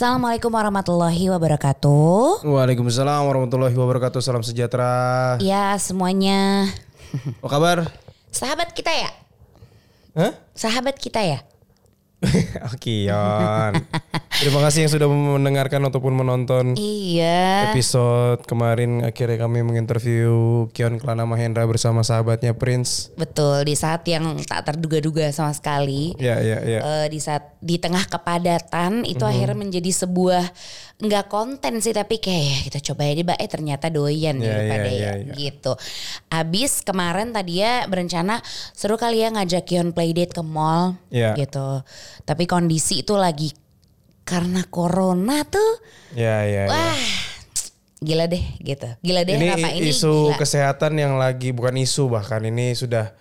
Assalamualaikum warahmatullahi wabarakatuh. Waalaikumsalam warahmatullahi wabarakatuh. Salam sejahtera. Ya semuanya. Apa kabar? Sahabat kita ya? Hah? Sahabat kita ya? Oke, Yon. Terima kasih yang sudah mendengarkan ataupun menonton Iya. episode kemarin. Akhirnya kami menginterview Kion Kelana Mahendra bersama sahabatnya Prince. Betul, di saat yang tak terduga-duga sama sekali. Ya, ya, ya. eh, di saat di tengah kepadatan itu akhirnya menjadi sebuah nggak konten sih tapi kayak ya kita coba aja mbak eh ternyata doyan Ya, daripada ya, ya, ya, ya. gitu. Abis kemarin tadi ya berencana seru kali ya ngajak Kion playdate ke mall Ya. gitu. Tapi kondisi itu lagi karena corona tuh Ya, ya, ya. wah gila deh gitu. Gila deh Ini apa ini isu gila. kesehatan yang lagi bukan isu bahkan ini sudah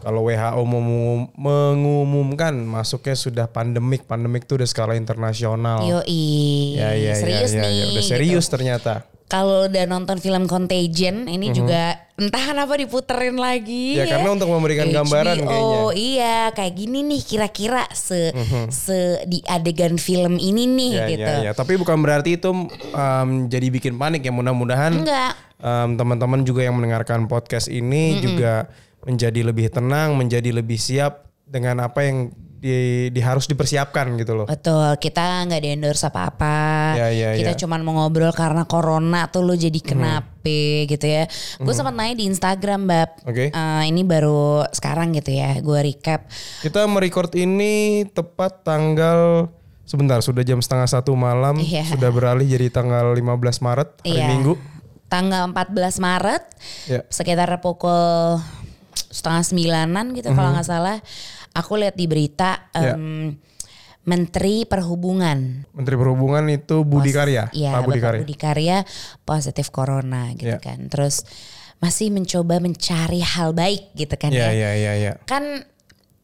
kalau WHO mengumum- mengumumkan masuknya sudah pandemik, pandemik itu udah skala internasional. Yoi, Ya, ya, serius ya, ya, nih. ya. Udah gitu. serius ternyata. Kalau udah nonton film Contagion ini Mhm. juga entah kenapa diputerin lagi Ya, karena untuk memberikan gambaran kayaknya. Oh iya kayak gini nih kira-kira se Mhm. se di adegan film ini nih Ya, gitu. ya, ya. Tapi bukan berarti itu um, jadi bikin panik ya. Mudah-mudahan Enggak. um, teman-teman juga yang mendengarkan podcast ini juga menjadi lebih tenang, menjadi lebih siap dengan apa yang di, di- harus dipersiapkan gitu loh. Betul, kita nggak di endorse apa-apa. Ya, ya, kita ya. cuman mau ngobrol karena corona tuh lo jadi kenape gitu ya. Gue sempat nanya di Instagram, Bab. Oke. Eh, ini baru sekarang gitu ya. Gue recap. Kita merecord ini tepat tanggal sebentar sudah jam setengah satu malam Iya. sudah beralih jadi tanggal 15 Maret hari Iya. Minggu. Tanggal 14 Maret. Ya. sekitar pukul setengah sembilanan gitu kalau nggak salah aku lihat di berita Ya. em, Menteri Perhubungan Menteri Perhubungan itu Budi Karya, ya Pak Budi Bapak Karya. Budi Karya positif corona gitu Ya. kan terus masih mencoba mencari hal baik gitu kan Ya, ya ya, ya, ya. kan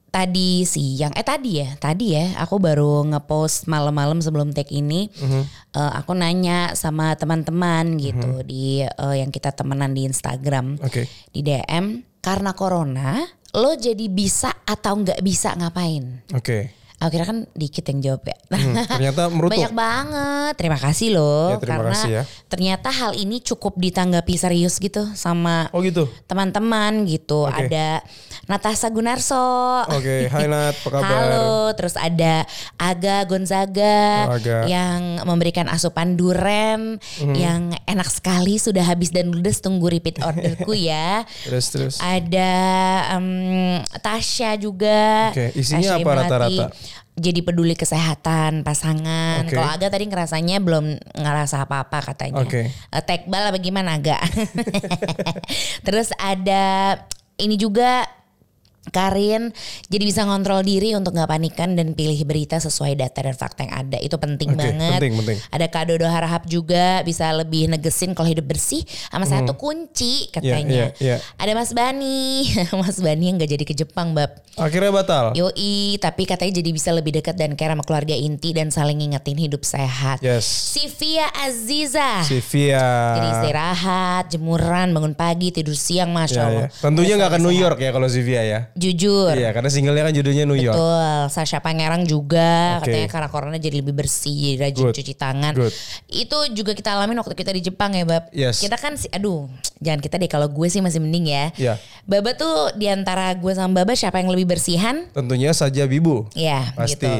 tadi siang eh tadi ya tadi ya aku baru ngepost malam-malam sebelum take ini Mhm. eh, aku nanya sama teman-teman gitu di eh, yang kita temenan di Instagram Oke. di DM karena corona lo jadi bisa atau nggak bisa ngapain Oke. Akhirnya kan dikit yang jawab ya Hmm, ternyata merutuk. banyak banget terima kasih loh Ya, terima karena kasih ya. ternyata hal ini cukup ditanggapi serius gitu sama Oh gitu. teman-teman gitu Oke. ada Natasha Gunarso Oke, hai Nat, apa kabar? Halo, terus ada Aga Gonzaga Oh, Aga. yang memberikan asupan duren Mhm. yang enak sekali sudah habis dan ludes tunggu repeat orderku ya. Terus terus. Ada em, Tasya juga. Oke, isinya Tasya apa rata-rata? Jadi peduli kesehatan pasangan. Oke. Kalau Aga tadi ngerasanya belum ngerasa apa-apa katanya. Oke. Eh, Tekbal apa gimana Aga? Terus ada ini juga Karin jadi bisa ngontrol diri untuk nggak panikan dan pilih berita sesuai data dan fakta yang ada itu penting Oke, banget. penting, penting. Ada Kak Dodo Harahap juga bisa lebih negesin kalau hidup bersih sama satu kunci katanya. Hmm. iya, iya. Ada Mas Bani, Mas Bani yang nggak jadi ke Jepang bab. Akhirnya batal. Yoi, tapi katanya jadi bisa lebih dekat dan care sama keluarga inti dan saling ngingetin hidup sehat. Yes. Sivia Aziza. Sivia. Jadi istirahat, jemuran, bangun pagi, tidur siang, masya Ya, Allah. ya. Tentunya nggak ke New York ya kalau Sivia ya. Jujur. Iya, karena singlenya kan judulnya New York. Betul, Sasha Pangerang juga Oke. katanya karena corona jadi lebih bersih, jadi rajin Good. cuci tangan. Good. Itu juga kita alamin waktu kita di Jepang ya, Bab. Yes. Kita kan sih, aduh, jangan kita deh kalau gue sih masih mending ya. Iya. Baba tuh di antara gue sama Baba siapa yang lebih bersihan? Tentunya saja Bibu. Ya, Pasti. gitu.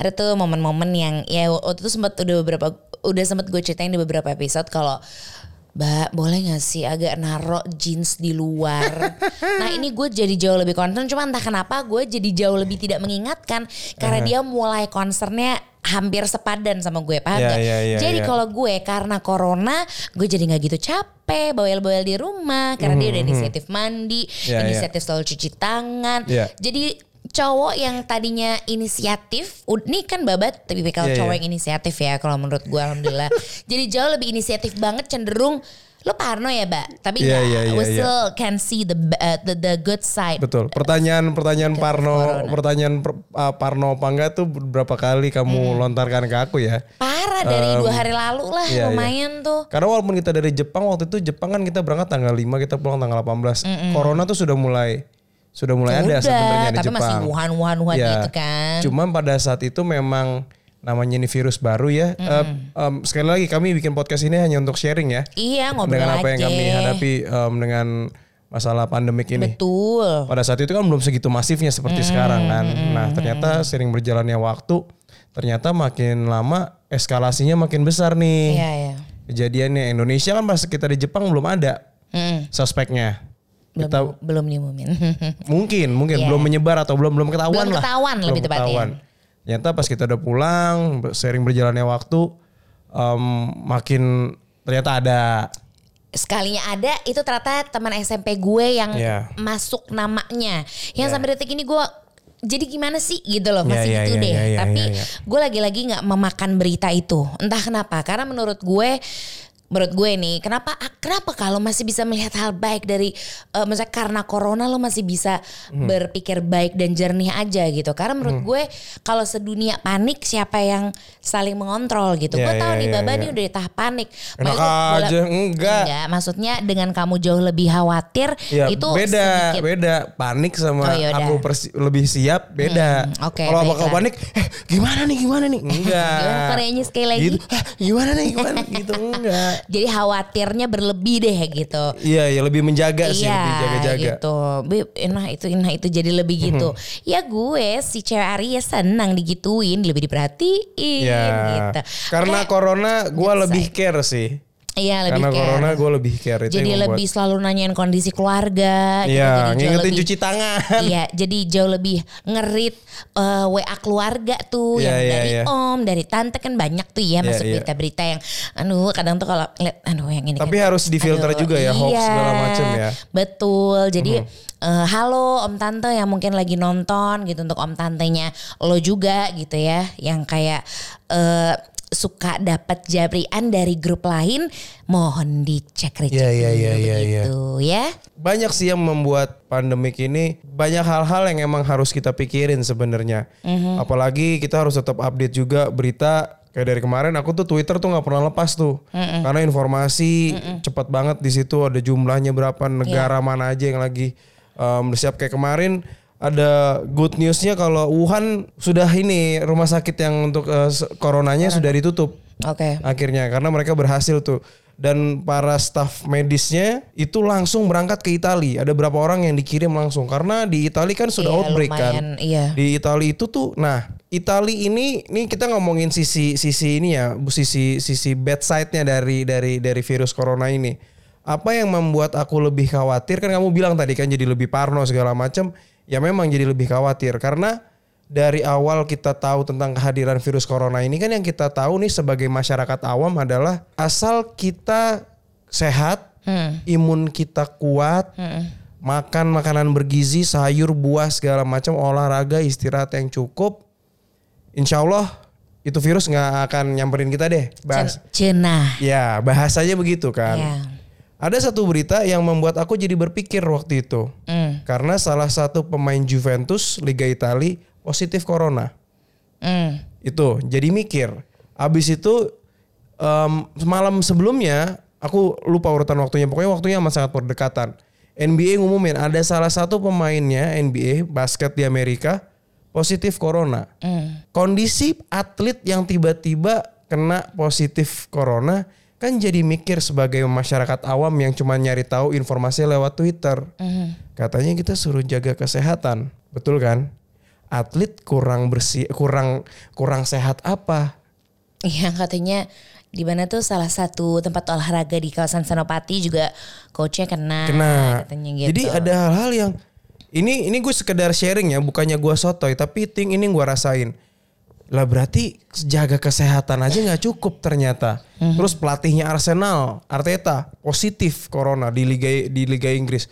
Ada tuh momen-momen yang ya waktu itu sempat udah beberapa udah sempat gue ceritain di beberapa episode kalau Mbak boleh gak sih agak naro jeans di luar Nah ini gue jadi jauh lebih concern Cuma entah kenapa gue jadi jauh lebih tidak mengingatkan Karena dia mulai concernnya hampir sepadan sama gue paham Ya, gak? ya, ya, Jadi ya. kalau gue karena corona Gue jadi gak gitu capek Bawel-bawel di rumah Karena dia udah inisiatif mandi Mhm, Ya, ya. Inisiatif selalu cuci tangan Ya. Jadi cowok yang tadinya inisiatif, nih kan babat tipikal Iya, cowok iya. yang inisiatif ya kalau menurut gue alhamdulillah. Jadi jauh lebih inisiatif banget cenderung lo parno ya, Mbak. Tapi Iya, nggak, iya, iya, we iya. still can see the uh, the, the good side. Betul. Pertanyaan-pertanyaan Parno, corona. pertanyaan per- uh, Parno apa enggak tuh berapa kali kamu lontarkan ke aku ya? Parah dari dua hari lalu lah iya, iya. lumayan tuh. Karena walaupun kita dari Jepang waktu itu Jepang kan kita berangkat tanggal 5 kita pulang tanggal 18. Corona tuh sudah mulai sudah mulai ada Udah, sebenarnya di tapi Jepang. masih Wuhan Wuhan Wuhan Ya, gitu kan. Cuman pada saat itu memang namanya ini virus baru ya. Eh, em, sekali lagi kami bikin podcast ini hanya untuk sharing ya. Iya ngobrol dengan apa yang kami hadapi em, dengan masalah pandemik ini. Betul. Pada saat itu kan belum segitu masifnya seperti sekarang kan. Nah ternyata sering berjalannya waktu, ternyata makin lama eskalasinya makin besar nih. Iya ya. Kejadiannya Indonesia kan pas kita di Jepang belum ada Mm, suspeknya. Belum Kita belum diumumin. mungkin mungkin Iya. belum menyebar atau belum belum ketahuan Belum lah. ketahuan lebih tepatnya. Ternyata pas kita udah pulang, sering berjalannya waktu, em, makin ternyata ada. Sekalinya ada itu ternyata teman SMP gue yang Iya. masuk namanya. Yang Iya. sampai detik ini gue jadi gimana sih gitu loh masih Iya, iya, gitu iya, deh. iya, iya, Tapi iya, iya. gue lagi-lagi nggak memakan berita itu. Entah kenapa. Karena menurut gue menurut gue nih kenapa kenapa kalau masih bisa melihat hal baik dari eh, misalnya karena corona lo masih bisa Hmm. berpikir baik dan jernih aja gitu karena menurut gue kalau sedunia panik siapa yang saling mengontrol gitu Iya, gue tahu iya, nih iya, baba iya. nih udah di tahap panik Enak aja, enggak. Enggak, maksudnya dengan kamu jauh lebih khawatir Ya, itu beda, sedikit beda. Panik sama Oh, yaudah. aku persi- lebih siap beda. Hmm, oke, Kalau bakal panik, eh gimana nih, gimana nih? Enggak. Gimana sekali lagi? Gitu, "Hah, gimana nih, gimana gitu enggak. Jadi khawatirnya berlebih deh gitu. Iya, ya lebih menjaga sih, iya, lebih jaga-jaga. gitu. Beb, nah itu, nah itu jadi lebih gitu. Ya gue si cewek Ari ya senang digituin, lebih diperhatiin Ya, gitu. karena Kayak- corona gue lebih care sih. Iya lebih Karena care. corona gue lebih care itu jadi lebih selalu nanyain kondisi keluarga. gitu. Iya, jauh ngingetin lebih- cuci tangan. Iya, jadi jauh lebih ngerit eh, WA keluarga tuh Iya, yang iya, dari iya. om, dari tante kan banyak tuh ya Iya, masuk iya. berita-berita yang aduh kadang tuh kalau ngeliat aduh yang ini Tapi kan- harus difilter aduh, juga ya, hoax iya, segala macem ya. Betul. Jadi eh, halo om tante yang mungkin lagi nonton gitu untuk om tantenya lo juga gitu ya yang kayak eh, suka dapat jabrian dari grup lain mohon dicek recek Iya, iya, iya, dulu iya, iya. begitu ya. banyak sih yang membuat pandemik ini banyak hal-hal yang emang harus kita pikirin sebenarnya. Apalagi kita harus tetap update juga berita kayak dari kemarin aku tuh Twitter tuh nggak pernah lepas tuh. Karena informasi cepat banget di situ ada jumlahnya berapa negara mana aja yang lagi um, siap kayak kemarin ada good newsnya kalau Wuhan sudah ini rumah sakit yang untuk uh, coronanya sudah ditutup. Oke. akhirnya karena mereka berhasil tuh. Dan para staf medisnya itu langsung berangkat ke Italia ada berapa orang yang dikirim langsung? Karena di Italia kan sudah Iya, outbreak kan? lumayan, iya. di Italia itu tuh nah Italia ini ini kita ngomongin sisi sisi ini ya bu- sisi sisi bad side-nya dari dari dari virus corona ini. Apa yang membuat aku lebih khawatir? Kan kamu bilang tadi kan jadi lebih parno segala macam ya memang jadi lebih khawatir karena dari awal kita tahu tentang kehadiran virus corona ini kan yang kita tahu nih sebagai masyarakat awam adalah asal kita sehat, imun kita kuat, makan makanan bergizi, sayur, buah segala macam, olahraga, istirahat yang cukup, insya Allah itu virus nggak akan nyamperin kita deh. Bahas, Cenah. ya bahasanya begitu kan. Ya. Ada satu berita yang membuat aku jadi berpikir waktu itu. Hmm. Karena salah satu pemain Juventus Liga Italia positif corona. Hmm. Itu jadi mikir. Abis itu em, malam sebelumnya aku lupa urutan waktunya. Pokoknya waktunya amat sangat berdekatan. NBA ngumumin ada salah satu pemainnya NBA basket di Amerika positif corona. Hmm. Kondisi atlet yang tiba-tiba kena positif corona kan jadi mikir sebagai masyarakat awam yang cuma nyari tahu informasi lewat Twitter. Katanya kita suruh jaga kesehatan, betul kan? Atlet kurang bersih, kurang kurang sehat apa? Iya katanya di mana tuh salah satu tempat olahraga di kawasan Senopati juga coachnya kena, Kena. katanya gitu. Jadi ada hal-hal yang ini ini gue sekedar sharing ya, bukannya gue sotoy, tapi ting ini gue rasain. Lah berarti jaga kesehatan aja nggak cukup ternyata. Mhm. Terus pelatihnya Arsenal, Arteta positif corona di liga di liga Inggris.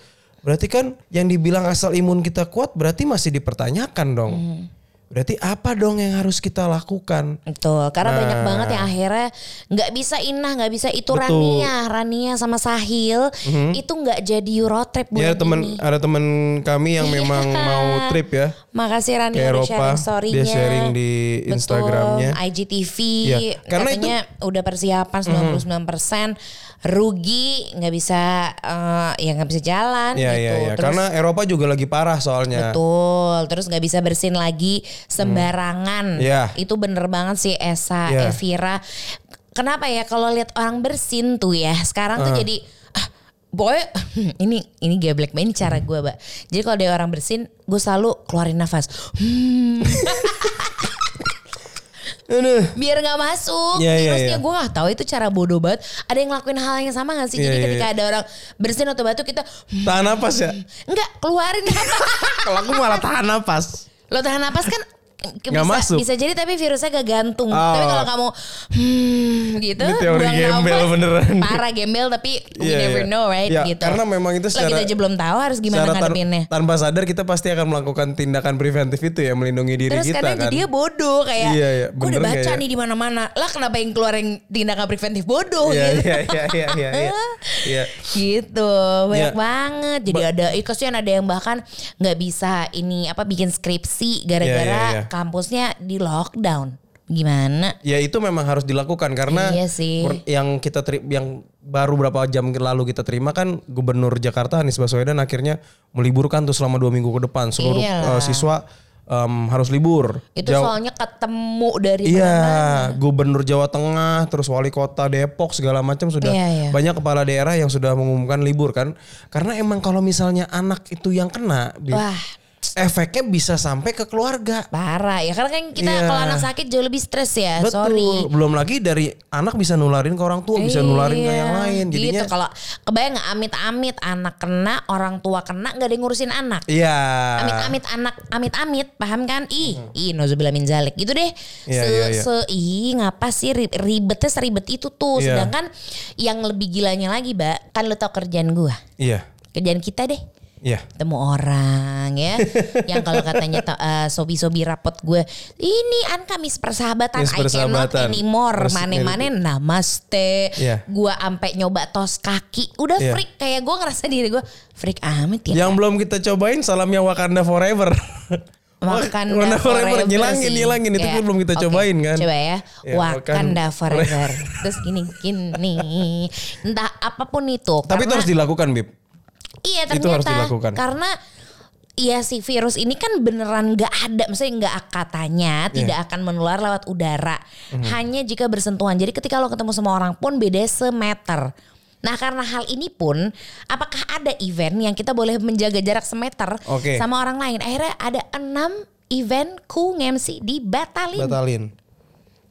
Berarti kan yang dibilang asal imun kita kuat berarti masih dipertanyakan dong. Mhm. Berarti apa dong yang harus kita lakukan? Betul, karena Nah. banyak banget yang akhirnya nggak bisa Inah, nggak bisa itu Betul. Rania, Rania sama Sahil itu nggak jadi Eurotrip bulan Ya teman ini. ada teman kami yang memang mau trip ya. Makasih Rania ke Eropa, sharing story-nya. dia sharing di Betul, Instagramnya. IGTV Iya, karena katanya udah persiapan 99%. Rugi nggak bisa eh, ya nggak bisa jalan Iya gitu iya iya. terus Karena Eropa juga lagi parah soalnya. betul terus nggak bisa bersin lagi sembarangan Iya. itu bener banget sih Esa Iya. Evira kenapa ya kalau lihat orang bersin tuh ya sekarang tuh jadi ah boy ini ini geblek banget ini cara gue mbak jadi kalau ada orang bersin gue selalu keluarin nafas Hmm. biar nggak masuk iya, virusnya iya. gue nggak tahu itu cara bodoh banget ada yang ngelakuin hal yang sama gak sih Iya, jadi iya, ketika ada orang bersin atau batuk kita Tahan napas ya. nggak keluarin nafas Kalau aku malah tahan napas. lo tahan napas kan Nggak bisa, masuk. bisa jadi tapi virusnya gak gantung Oh. tapi kalau kamu hmm, gitu Ini teori gembel nafas, beneran. parah gembel tapi we Iya, never iya. know right Iya, gitu karena memang itu Lah, kita secara- aja belum tahu harus gimana Secara tan- ngadepinnya tanpa sadar kita pasti akan melakukan tindakan preventif itu ya melindungi diri Terus kita kadang kan. jadinya bodoh kayak Iya, iya. gue udah baca ya? nih di mana-mana lah kenapa yang keluar yang tindakan preventif bodoh Iya gitu iya iya iya iya. iya. Iya. gitu banyak Ya. banget jadi ada eh, kasihan ada yang bahkan nggak bisa ini apa bikin skripsi gara-gara Iya, iya, iya. Kampusnya di lockdown gimana Ya itu memang harus dilakukan karena Iya sih. yang kita teri- yang baru berapa jam lalu kita terima kan Gubernur Jakarta Anies Baswedan akhirnya meliburkan tuh selama dua minggu ke depan seluruh Iyalah. eh, siswa em, harus libur. itu Jawa- soalnya ketemu dari Iya, mana-mana Gubernur Jawa Tengah, terus Wali Kota Depok segala macam sudah Iya, iya. banyak kepala daerah yang sudah mengumumkan libur kan. Karena emang kalau misalnya anak itu yang kena, wah efeknya bisa sampai ke keluarga. parah ya karena kan kita Iya. kalau anak sakit jauh lebih stres ya Betul. sorry Belum lagi dari anak bisa nularin ke orang tua, bisa nularin ke yang lain. Jadinya gitu kalau kebayang amit-amit anak kena orang tua kena nggak ada yang ngurusin anak Iya. amit-amit anak amit-amit paham kan ih ih nozubillah min zalik gitu deh Iya, se, iya, iya. se ih ngapa sih ri- ribetnya seribet itu tuh Iya. sedangkan yang lebih gilanya lagi mbak kan lo tau kerjaan gua Iya. kerjaan kita deh Iya. ketemu orang ya yang kalau katanya eh, sobi-sobi rapot gue ini an kami persahabatan I cannot persahabatan. anymore Terus mane-mane namaste Iya. gue ampe nyoba tos kaki udah Iya. freak kayak gue ngerasa diri gue freak amat ya Yang belum kita cobain salamnya Wakanda Forever. Wakanda Wakanda forever, Nyilangin, sih. nyilangin. Itu Kayak, belum kita oke, cobain kan. Coba ya. Ya, Wakanda Wakanda forever. Terus gini gini. Entah apa pun itu. Tapi itu harus dilakukan, Bib. Iya itu harus ternyata. dilakukan. Karena Iya si virus ini kan beneran nggak ada, maksudnya nggak katanya Iya. tidak akan menular lewat udara, Mhm. hanya jika bersentuhan. Jadi ketika lo ketemu sama orang pun beda semeter. Nah karena hal ini pun, apakah ada event yang kita boleh menjaga jarak semeter Oke. sama orang lain? Akhirnya ada enam event ku nge-MC dibatalin. Batalin.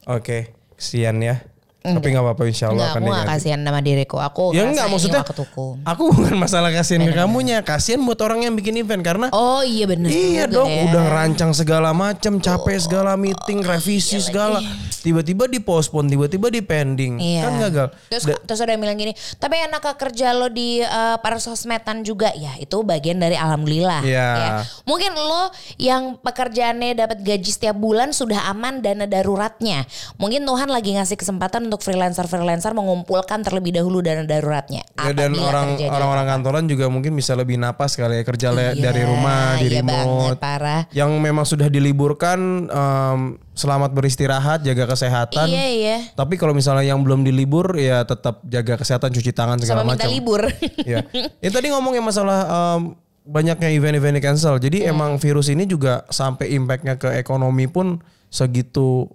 Oke, kesian ya. Tapi nggak apa-apa insya Enggak, Allah akan aku gak kasihan sama diriku. Aku Ya enggak maksudnya waktuku. aku bukan masalah kasihan ke kamunya, kasihan buat orang yang bikin event karena Oh iya bener Iya dong, ya. udah ngerancang segala macam, capek segala meeting, revisi segala. Tiba-tiba dipospon, tiba-tiba dipending. Iya. Kan gagal. Terus, Da- terus ada yang bilang gini, tapi enak ke kerja lo di uh, para sosmedan juga ya itu bagian dari alhamdulillah. Iya. ya. Mungkin lo yang pekerjaannya dapat gaji setiap bulan sudah aman dana daruratnya. Mungkin Tuhan lagi ngasih kesempatan untuk freelancer-freelancer mengumpulkan terlebih dahulu dana daruratnya. Ya, dan orang orang-orang kantoran juga mungkin bisa lebih napas kali ya kerja Iya, dari rumah di iya remote. banget, parah. Yang memang sudah diliburkan em, selamat beristirahat, jaga kesehatan. Iya iya. Tapi kalau misalnya yang belum dilibur ya tetap jaga kesehatan, cuci tangan segala Sama minta macam. libur. ya. ya tadi ngomongin masalah em, banyaknya event-event cancel. Jadi Hmm. emang virus ini juga sampai impactnya ke ekonomi pun segitu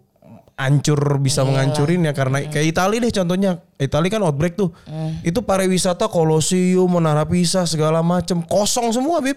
hancur bisa menghancurin ya karena Hmm. kayak Italia deh contohnya. Italia kan outbreak tuh. Itu pariwisata Kolosium, Menara Pisa segala macem kosong semua, Bib.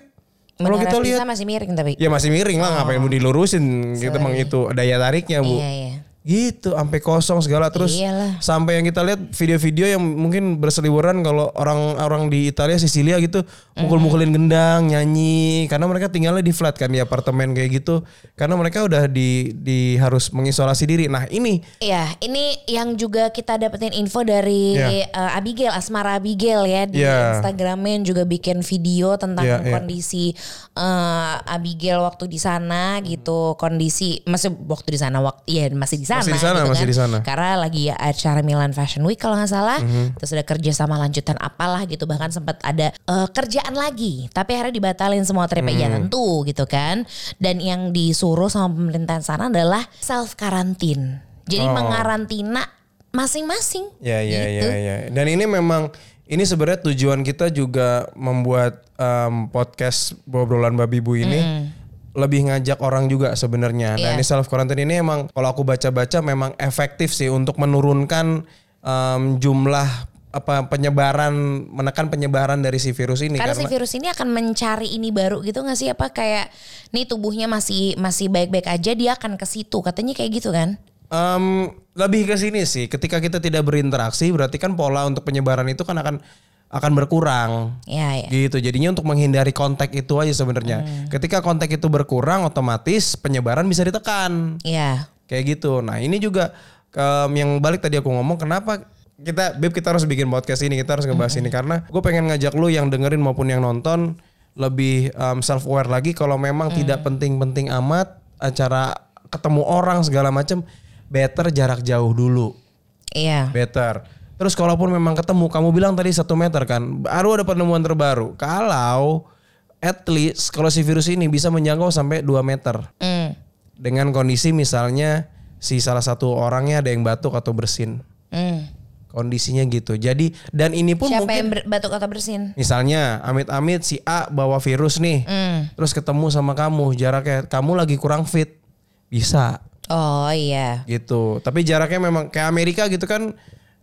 Kalau kita lihat masih miring tapi. ya masih miring lah ngapain mau dilurusin gitu emang itu daya tariknya, Bu. Iya iya. Gitu, sampai kosong segala terus Iyalah. sampai yang kita lihat video-video yang mungkin berseliweran kalau orang-orang di Italia Sisilia gitu mukul-mukulin gendang, nyanyi karena mereka tinggalnya di flat kan di apartemen kayak gitu karena mereka udah di di harus mengisolasi diri. Nah, ini Iya, ini yang juga kita dapetin info dari Iya. eh, Abigail, Asmara Abigail ya di Iya. Instagramnya yang juga bikin video tentang iya. kondisi eh, Abigail waktu di sana gitu, kondisi masih waktu di sana waktu ya masih di sana, Masih di sana, gitu masih kan. di sana. Mhm. Karena lagi acara Milan Fashion Week kalau nggak salah, terus ada kerja sama lanjutan apalah gitu, bahkan sempat ada eh, kerjaan lagi, tapi akhirnya dibatalin semua trip Mhm. ya tentu gitu kan. Dan yang disuruh sama pemerintahan sana adalah self karantin. Jadi Oh. mengarantina masing-masing. Ya ya gitu. ya ya. Dan ini memang ini sebenarnya tujuan kita juga membuat em, podcast obrolan babi bu ini lebih ngajak orang juga sebenarnya. Nah Iya. ini self quarantine ini emang kalau aku baca-baca memang efektif sih untuk menurunkan em, jumlah apa penyebaran menekan penyebaran dari si virus ini Karena si virus ini akan mencari ini baru gitu gak sih apa kayak nih tubuhnya masih masih baik-baik aja dia akan ke situ katanya kayak gitu kan? Em, lebih ke sini sih. Ketika kita tidak berinteraksi, berarti kan pola untuk penyebaran itu kan akan akan berkurang. Ya ya. Gitu. Jadinya untuk menghindari kontak itu aja sebenarnya. Ketika kontak itu berkurang, otomatis penyebaran bisa ditekan. Ya. Kayak gitu. Nah ini juga em, yang balik tadi aku ngomong, kenapa kita, Beb kita harus bikin podcast ini, kita harus ngebahas ini karena gue pengen ngajak lu yang dengerin maupun yang nonton lebih self aware lagi kalau memang tidak penting-penting amat acara ketemu orang segala macam better jarak jauh dulu Iya. better terus kalaupun memang ketemu kamu bilang tadi satu meter kan baru ada penemuan terbaru kalau at least kalau si virus ini bisa menjangkau sampai 2 meter Hmm. dengan kondisi misalnya si salah satu orangnya ada yang batuk atau bersin Hmm. kondisinya gitu jadi dan ini pun Siapa mungkin yang batuk atau bersin? misalnya amit-amit si A bawa virus nih Hmm. terus ketemu sama kamu jaraknya kamu lagi kurang fit bisa Oh iya. gitu tapi jaraknya memang kayak Amerika gitu kan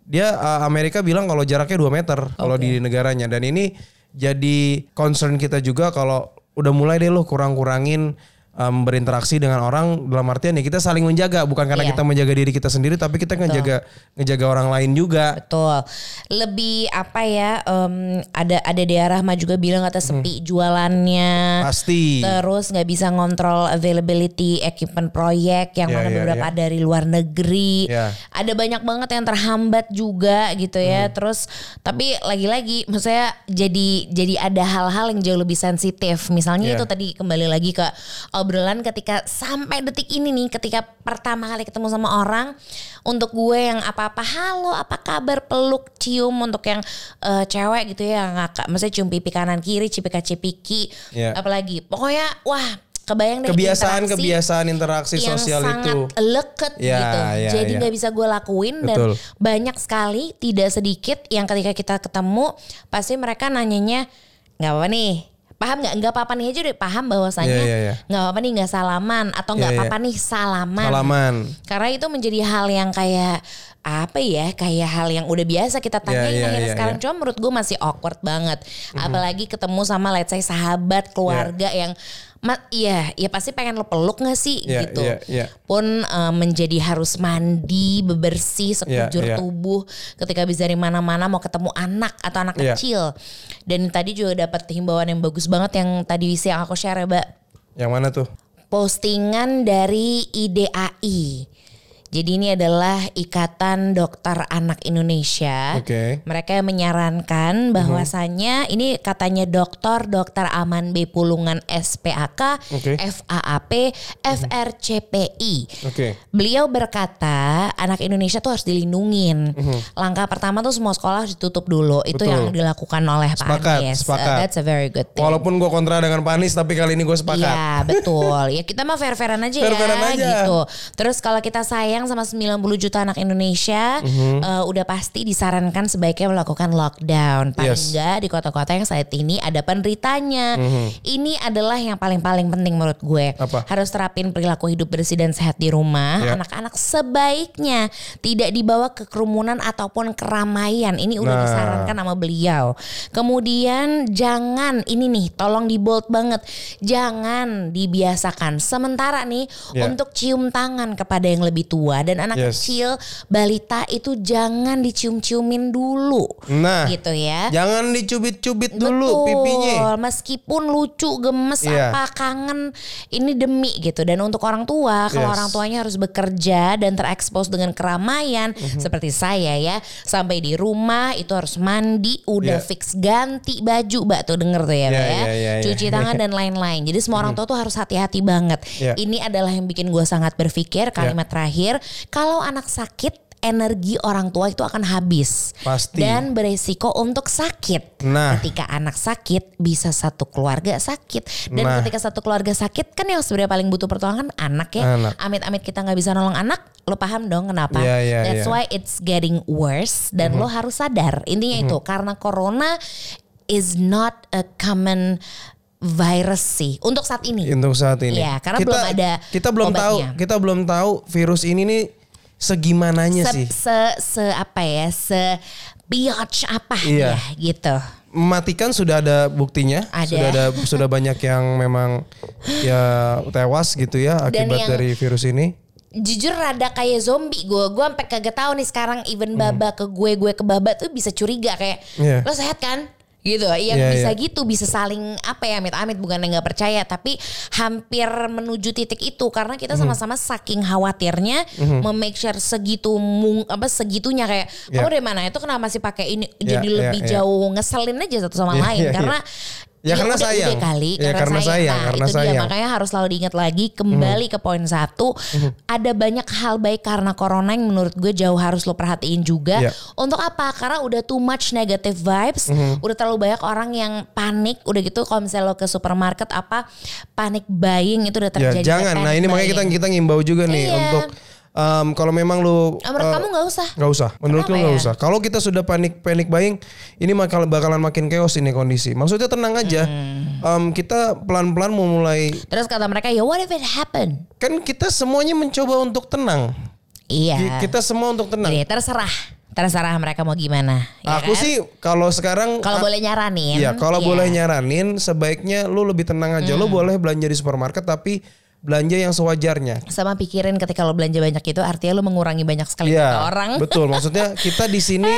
dia uh, Amerika bilang kalau jaraknya 2 meter kalau di negaranya. Dan ini jadi concern kita juga kalau udah mulai deh lo kurang-kurangin um, berinteraksi dengan orang dalam artian ya kita saling menjaga bukan karena Iya. kita menjaga diri kita sendiri tapi kita ngejaga ngejaga orang lain juga Betul. Lebih apa ya? em, ada ada daerah mah juga bilang kata sepi jualannya. pasti Terus nggak bisa ngontrol availability equipment proyek yang Ya, mana ya, beberapa dari luar negeri. Ya. Ada banyak banget yang terhambat juga gitu ya. Terus tapi lagi-lagi maksudnya jadi jadi ada hal-hal yang jauh lebih sensitif. Misalnya Ya. itu tadi kembali lagi ke obrolan ketika sampai detik ini nih ketika pertama kali ketemu sama orang untuk gue yang apa-apa halo apa kabar peluk cium untuk yang eh, cewek gitu ya ngakak maksudnya cium pipi kanan kiri cipika cipiki Ya. apalagi pokoknya wah kebayang deh kebiasaan interaksi kebiasaan interaksi yang sosial sangat itu leket Ya, gitu. ya, Jadi ya. nggak bisa gue lakuin Betul. dan banyak sekali tidak sedikit yang ketika kita ketemu pasti mereka nanyanya nggak apa nih paham nggak nggak apa-apa nih aja udah paham bahwasanya Iya, iya, iya. nggak apa-apa nih nggak salaman atau nggak iya. apa-apa nih salaman. salaman Karena itu menjadi hal yang kayak apa ya kayak hal yang udah biasa kita tanyain Iya, iya, akhirnya iya, sekarang iya. cuma menurut gue masih awkward banget apalagi ketemu sama let's say sahabat keluarga yang ma- iya ya pasti pengen lo peluk gak sih Iya, gitu iya, iya. pun eh, menjadi harus mandi bebersih sekujur Iya, iya. tubuh ketika bisa dari mana-mana mau ketemu anak atau anak Iya. kecil dan tadi juga dapat himbauan yang bagus banget yang tadi yang aku share ya mbak yang mana tuh postingan dari IDAI. Jadi ini adalah Ikatan Dokter Anak Indonesia. Oke. Mereka menyarankan bahwasannya ini katanya dokter Dokter Aman B Pulungan SPAK, Oke. FAAP, FRCPI. oke Beliau berkata anak Indonesia tuh harus dilindungin. Langkah pertama tuh semua sekolah harus ditutup dulu. Itu Mhm. Betul. yang dilakukan oleh Pak Sepakat, Anies. sepakat. Uh, that's a very good thing. walaupun gue kontra dengan Panis tapi kali ini gue sepakat Iya betul. Ya kita mah fair-fairan aja Fair-fairan ya aja. gitu. Terus kalau kita sayang sama 90 juta anak Indonesia, Mhm. eh, udah pasti disarankan sebaiknya melakukan lockdown. Paling Yes. enggak di kota-kota yang saat ini ada penderitanya. Ini adalah yang paling-paling penting menurut gue. Apa? Harus terapin perilaku hidup bersih dan sehat di rumah. Ya. Anak-anak sebaiknya tidak dibawa ke kerumunan ataupun keramaian. Ini udah Nah. disarankan sama beliau. Kemudian jangan ini nih tolong di bold banget. Jangan dibiasakan sementara nih Ya. untuk cium tangan kepada yang lebih tua dan anak Yes. kecil balita itu jangan dicium-ciumin dulu. nah Gitu ya. jangan dicubit-cubit dulu Betul, pipinya meskipun lucu, gemes, Iya. apa kangen, ini demi gitu. Dan untuk orang tua, kalau Yes. orang tuanya harus bekerja dan terekspos dengan keramaian, Mhm. seperti saya ya, sampai di rumah itu harus mandi, udah Iya. fix ganti baju, mbak tuh denger tuh ya, Iya, Mbak ya, iya, iya, iya. cuci tangan dan lain-lain. Jadi semua orang tua tuh harus hati-hati banget. Iya. Ini adalah yang bikin gue sangat berpikir kalimat terakhir, kalau anak sakit energi orang tua itu akan habis Pasti. dan beresiko untuk sakit. Nah. Ketika anak sakit bisa satu keluarga sakit dan Nah. ketika satu keluarga sakit kan yang sebenarnya paling butuh pertolongan anak ya. Anak. Amit-amit kita nggak bisa nolong anak, lo paham dong kenapa? Iya, iya, That's iya. why it's getting worse dan lo harus sadar intinya itu karena corona is not a common virus sih untuk saat ini. untuk saat ini. Iya, karena belum ada Kita belum tahu, obatnya. kita belum tahu virus ini nih segimananya se, sih. se, se apa ya se biatch apa Iya. ya gitu. Mematikan sudah ada buktinya, Ada. sudah ada sudah banyak yang memang ya tewas gitu ya akibat yang- dari virus ini. Jujur rada kayak zombie gue, gue sampai kagak tahu nih sekarang even Hmm. baba ke gue, gue ke baba tuh bisa curiga kayak Iya. lo sehat kan? Gitu, yang Iya, bisa iya. gitu, bisa saling apa ya, amit-amit bukan yang nggak percaya, tapi hampir menuju titik itu karena kita Hmm. sama-sama saking khawatirnya, memake sure segitu mung, apa segitunya kayak Iya. kamu dari mana itu kenapa masih pakai ini, Iya, jadi iya, lebih iya. jauh ngeselin aja satu sama Iya, lain iya, karena Ya, karena udah- sayang. udah kali Ya, karena, karena sayang, sayang, Nah, karena itu dia. makanya harus selalu diingat lagi kembali ke poin satu. Ada banyak hal baik karena corona yang menurut gue jauh harus lo perhatiin juga. Iya. untuk apa? Karena udah too much negative vibes. Udah terlalu banyak orang yang panik. Udah gitu kalau misalnya lo ke supermarket apa? Panik buying itu udah Ya terjadi jangan. Nah ini makanya kita buying. kita ngimbau juga nih Iya. untuk em, kalau memang lu Ah, menurut eh, kamu nggak usah nggak usah. Menurut lu nggak ya? usah. Kalau kita sudah panik panik buying, ini bakal bakalan makin chaos ini kondisi. Maksudnya tenang aja. Hmm. Em, kita pelan pelan mau mulai. terus kata mereka ya what if it happen Kan kita semuanya mencoba untuk tenang. iya Ki- Kita semua untuk tenang. Ini terserah terserah mereka mau gimana ya Aku kan? sih kalau sekarang kalau boleh nyaranin Iya, kalau ya. boleh nyaranin sebaiknya lu lebih tenang aja. Lu boleh belanja di supermarket tapi belanja yang sewajarnya. sama pikirin ketika lo belanja banyak itu artinya lo mengurangi banyak sekali Iya, orang. betul. Maksudnya kita di sini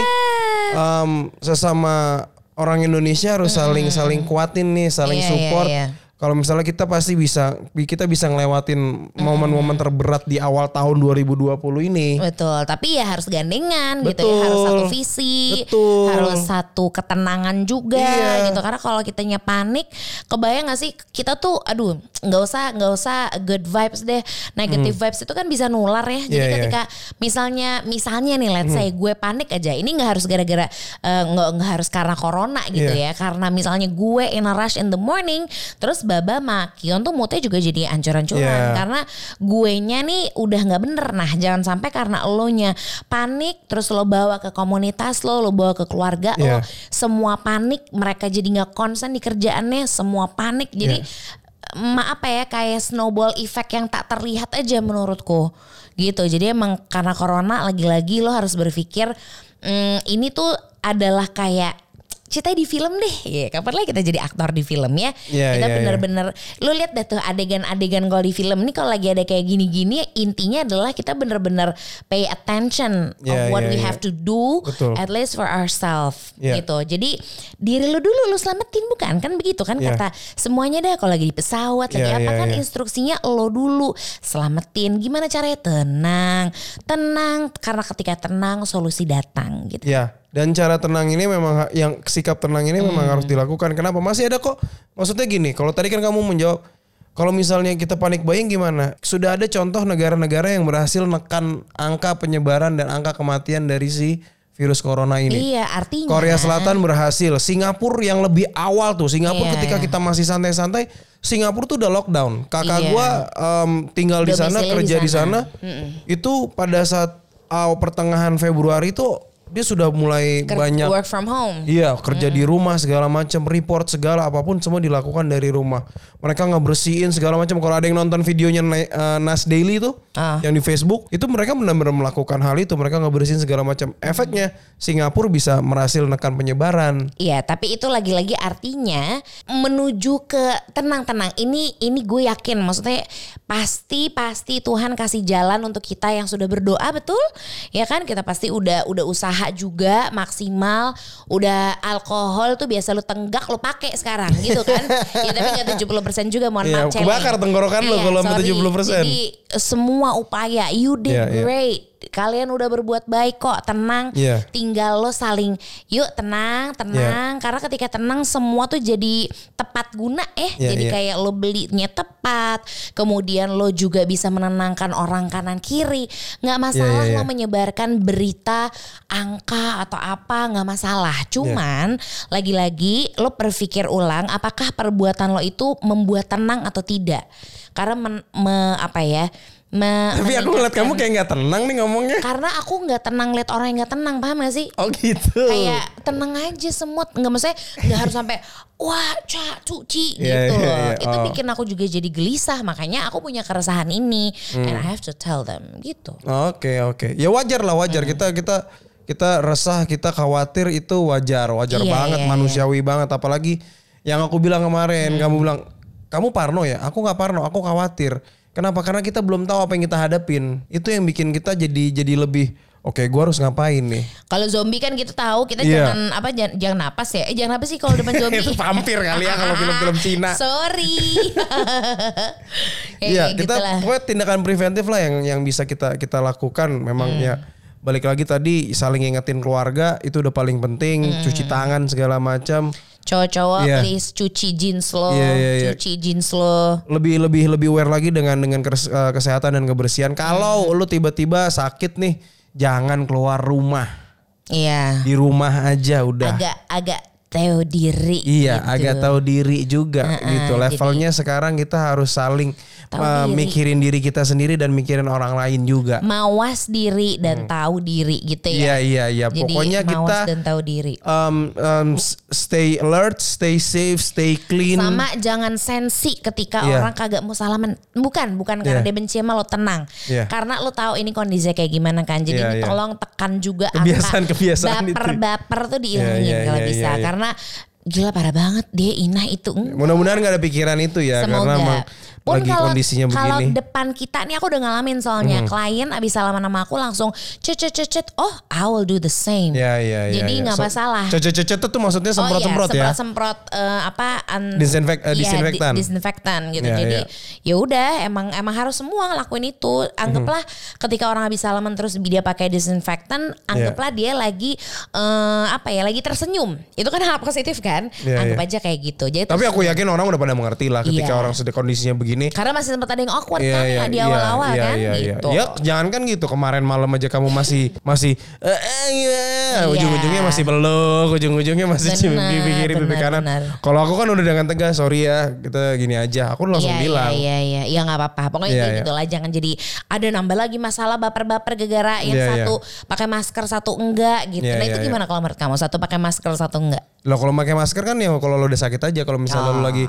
em, sesama orang Indonesia harus saling saling kuatin nih, saling Iya, iya, support. iya. Kalau misalnya kita pasti bisa kita bisa ngelewatin momen-momen terberat di awal tahun 2020 ini. Betul, tapi ya harus gandengan gitu ya, Betul. harus satu visi, Betul. harus satu ketenangan juga Iya. gitu. Karena kalau kitanya panik, kebayang gak sih kita tuh, aduh, nggak usah nggak usah good vibes deh, negative vibes itu kan bisa nular ya. Jadi Hmm. Iya. ketika misalnya misalnya nih, let's say gue panik aja, ini nggak harus gara-gara eh, nggak nggak harus karena corona gitu Iya. ya, karena misalnya gue in a rush in the morning, terus Baba sama Kion tuh moodnya juga jadi ancur-ancuran Iya. karena gue nya nih udah nggak bener nah jangan sampai karena lo nya panik terus lo bawa ke komunitas lo lo bawa ke keluarga Iya. lo semua panik mereka jadi nggak konsen di kerjaannya semua panik jadi apa ya kayak snowball effect yang tak terlihat aja menurutku. Gitu. Jadi emang karena corona lagi-lagi lo harus berpikir "Hmm, ini tuh adalah kayak ceritanya di film deh ya kapan lagi kita jadi aktor di film ya Iya, kita iya, iya. bener-bener lu lihat dah tuh adegan-adegan kalau di film ini kalau lagi ada kayak gini-gini intinya adalah kita bener-bener pay attention Iya, of what iya, we iya. have to do Betul. at least for ourselves Iya. gitu jadi diri lu dulu lu selamatin bukan kan begitu kan Iya. kata semuanya dah kalau lagi di pesawat lagi Iya, apa iya, kan iya. instruksinya lo dulu selamatin gimana caranya tenang tenang karena ketika tenang solusi datang gitu Ya, dan cara tenang ini memang yang sikap tenang ini memang Hmm. harus dilakukan. Kenapa? Masih ada kok. Maksudnya gini, kalau tadi kan kamu menjawab kalau misalnya kita panik buying gimana? Sudah ada contoh negara-negara yang berhasil menekan angka penyebaran dan angka kematian dari si virus corona ini. iya artinya Korea Selatan berhasil, Singapura yang lebih awal tuh. Singapura Iya. ketika kita masih santai-santai, Singapura tuh udah lockdown. Kakak Iya. gua em, tinggal di sana, Domisili di kerja di sana. sana. Itu pada saat awal pertengahan Februari itu dia sudah mulai Ker- banyak work from home Iya kerja di rumah segala macam report segala apa pun semua dilakukan dari rumah. Mereka ngebersihin segala macam. Kalau ada yang nonton videonya eh, Nas Daily itu Ah. yang di Facebook itu mereka benar-benar melakukan hal itu. Mereka ngebersihin segala macam. Efeknya Singapura bisa berhasil menekan penyebaran. Iya, tapi itu lagi-lagi artinya menuju ke tenang-tenang. Ini ini gue yakin, maksudnya pasti pasti Tuhan kasih jalan untuk kita yang sudah berdoa betul, ya kan? Kita pasti udah udah usaha juga maksimal, udah alkohol tuh biasa lu tenggak lu pakai sekarang gitu kan? ya tapi nggak 70% juga mohon Iya, maaf. celeng. kebakar tenggorokan lu Iya, kalau sampai sorry. 70%. Jadi semua upaya you did Iya, iya. great kalian udah berbuat baik kok, tenang. Iya. Tinggal lo saling, yuk tenang, tenang. Karena ketika tenang semua tuh jadi tepat guna eh. Iya, jadi iya. kayak lo belinya tepat, kemudian lo juga bisa menenangkan orang kanan kiri. Nggak masalah iya, iya. lo menyebarkan berita angka atau apa nggak masalah. Cuman lagi-lagi lo berpikir ulang apakah perbuatan lo itu membuat tenang atau tidak. Karena men- me- apa ya? Me- Tapi aku ngeliat kamu kayak nggak tenang nih ngomongnya. karena aku nggak tenang lihat orang yang nggak tenang paham gak sih? Oh gitu. Kayak tenang aja semut nggak maksudnya nggak harus sampai wah cak cuci Iya, gitu iya, loh. iya. Itu Oh. bikin aku juga jadi gelisah makanya aku punya keresahan ini Hmm. and I have to tell them gitu. Oke oke. Ya wajar lah wajar kita kita kita resah kita khawatir itu wajar wajar Iya, banget iya, Hmm. manusiawi banget apalagi yang aku bilang kemarin kamu bilang kamu parno ya aku nggak parno aku khawatir kenapa karena kita belum tahu apa yang kita hadapin itu yang bikin kita jadi jadi lebih oke gua harus ngapain nih Kalau zombie kan kita tahu kita Iya. jangan apa jangan, jangan napas ya. Eh jangan apa sih kalau depan zombie? itu vampir kali ya kalau film-film Cina Sorry. Iya, gitu kita pokoknya tindakan preventif lah yang yang bisa kita kita lakukan. Memang Hmm. ya balik lagi tadi saling ingetin keluarga itu udah paling penting. Hmm. Cuci tangan segala macam. Cowok-cowok Iya. please cuci jeans lo, Iya, iya, iya. cuci jeans lo. Lebih lebih lebih aware lagi dengan dengan eh, kesehatan dan kebersihan. Kalau Hmm. lu tiba-tiba sakit nih, jangan keluar rumah. Iya. Di rumah aja udah. Agak agak tahu diri. Iya, gitu. agak tahu diri juga gitu. Levelnya sekarang kita harus saling diri. mikirin diri kita sendiri dan mikirin orang lain juga. mawas diri dan tahu diri gitu ya. Iya iya iya. Jadi Pokoknya kita mawas dan tahu diri. um, um, stay alert, stay safe, stay clean. Sama jangan sensi ketika Iya. orang kagak mau salaman. Bukan, bukan karena Iya. dia benci sama lo tenang. Iya. Karena lo tahu ini kondisinya kayak gimana kan. Jadi ini iya. tolong tekan juga Kebiasaan-kebiasaan itu. baper-baper tuh diilangin Iya, iya, kalau iya, bisa. iya, iya. Karena that gila parah banget dia inah itu. Mm. Mudah-mudahan gak ada pikiran itu ya Semoga. karena emang Pun lagi kalau kondisinya kalau begini. depan kita nih aku udah ngalamin soalnya Hmm. klien abis salaman sama aku langsung cet cet cet cet oh I will do the same. Ya ya ya. Jadi ya. nggak masalah. Cocet-cocet tuh maksudnya semprot-semprot oh, ya. iya, semprot-semprot eh, apa Disinfek- iya, disinfektan. di- disinfektan gitu. Iya, Jadi iya. ya udah emang emang harus semua ngelakuin itu. Anggaplah Hmm. ketika orang habis salaman terus dia pakai disinfektan, anggaplah dia lagi eh, apa ya, lagi tersenyum. Itu kan hal positif kan? Iya, Anggap iya. aja kayak gitu. Jadi Tapi terus- aku yakin orang udah pada mengerti lah ketika Iya. orang sedang kondisinya begini. karena masih sempat ada yang awkward Iya, kan iya, di iya, awal-awal iya, kan iya, iya. gitu. Ya jangan kan gitu kemarin malam aja kamu masih masih eh, eh, iya. Iya. ujung-ujungnya masih peluk, ujung-ujungnya masih cium pipi kiri pipi kanan. Kalau aku kan udah dengan tegas, sorry ya, kita gini aja. Aku langsung Iya, bilang. Iya iya iya, ya nggak apa-apa. Pokoknya iya. gitu lah. Jangan jadi ada nambah lagi masalah baper-baper gegara yang iya. satu pakai masker satu enggak gitu. Iya, nah iya, itu gimana kalau menurut kamu? Satu pakai masker satu enggak? Loh kalau pakai masker kan ya kalau lo udah sakit aja kalau misalnya lo Ah. lagi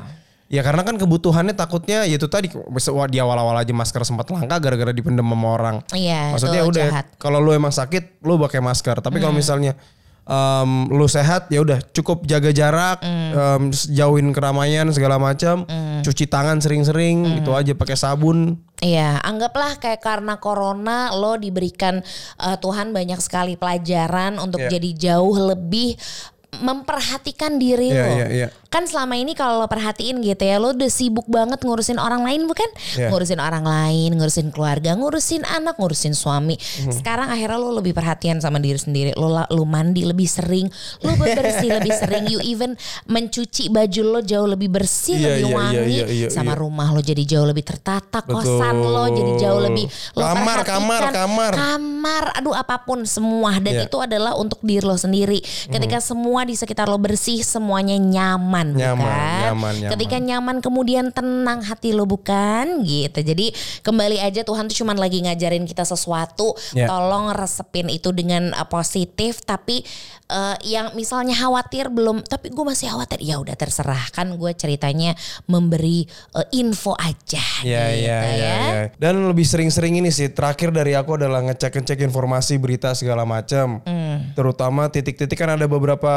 ya karena kan kebutuhannya takutnya ya itu tadi wah, di awal-awal aja masker sempat langka gara-gara dipendam sama orang. Iya, Maksudnya udah. Hmm. kalau lo emang sakit lo pakai masker. Tapi kalau misalnya em, lo sehat ya udah cukup jaga jarak, Hmm. em, jauhin keramaian segala macam, cuci tangan sering-sering Hmm. itu aja pakai sabun. Iya, anggaplah kayak karena corona lo diberikan eh, Tuhan banyak sekali pelajaran untuk Iya. jadi jauh lebih memperhatikan diri Iya, lo. iya, iya. Kan selama ini kalau lo perhatiin gitu ya, lo udah sibuk banget ngurusin orang lain bukan? Iya. Ngurusin orang lain, ngurusin keluarga, ngurusin anak, ngurusin suami. Mhm. Sekarang akhirnya lo lebih perhatian sama diri sendiri. Lo lo mandi lebih sering, lo bebersih lebih sering. You even mencuci baju lo jauh lebih bersih, Iya, lebih iya, wangi. iya, iya, sama iya. rumah lo jadi jauh lebih tertata, kosan lo jadi jauh lebih lo Kamar, kamar, kamar. kamar, aduh apa pun semua dan Iya. itu adalah untuk diri lo sendiri. Ketika semua di sekitar lo bersih, semuanya nyaman, Nyaman, bukan? nyaman, nyaman. Ketika nyaman kemudian tenang hati lo bukan gitu. Jadi kembali aja Tuhan tuh cuman lagi ngajarin kita sesuatu, Iya. tolong resepin itu dengan uh, positif tapi uh, yang misalnya khawatir belum tapi gue masih khawatir ya udah terserah kan gue ceritanya memberi uh, info aja Iya gitu iya iya. iya. Dan lebih sering-sering ini sih terakhir dari aku adalah ngecek-ngecek informasi berita segala macam. Hmm. Terutama titik-titik kan ada beberapa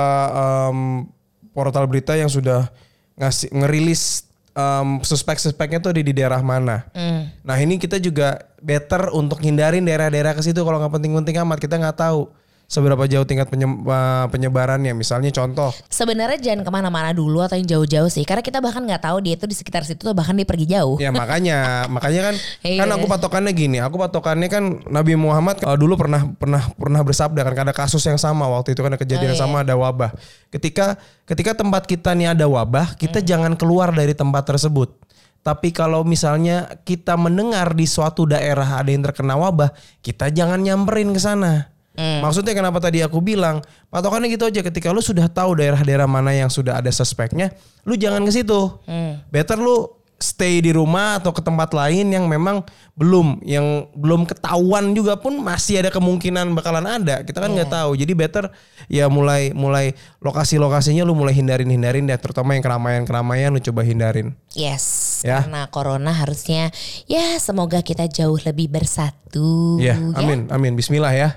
em, portal berita yang sudah ngasih ngerilis em, suspek-suspeknya tuh di, di daerah mana. Hmm. Nah ini kita juga better untuk hindarin daerah-daerah ke situ kalau nggak penting-penting amat kita nggak tahu seberapa jauh tingkat uh, penyebarannya. Misalnya contoh, Sebenarnya jangan ke mana-mana dulu atau yang jauh-jauh sih. Karena kita bahkan nggak tahu dia tuh di sekitar situ tuh bahkan dia pergi jauh. ya makanya makanya kan kan Iya. aku patokannya gini, aku patokannya kan Nabi Muhammad uh, dulu pernah pernah pernah bersabda kan ada kasus yang sama waktu itu kan ada kejadian Oh, iya. sama ada wabah. Ketika ketika tempat kita nih ada wabah, kita Hmm. jangan keluar dari tempat tersebut. Tapi kalau misalnya kita mendengar di suatu daerah ada yang terkena wabah, kita jangan nyamperin ke sana. Hmm. Maksudnya kenapa tadi aku bilang patokannya gitu aja ketika lu sudah tahu daerah-daerah mana yang sudah ada suspeknya, lu jangan ke situ. Hmm. Better lu stay di rumah atau ke tempat lain yang memang belum yang belum ketahuan juga pun masih ada kemungkinan bakalan ada. Kita kan nggak Iya. tahu. Jadi better ya mulai mulai lokasi-lokasinya lu mulai hindarin-hindarin deh terutama yang keramaian-keramaian lu coba hindarin. Yes, Ya. karena corona harusnya ya semoga kita jauh lebih bersatu. Ya, amin, amin. Bismillah ya.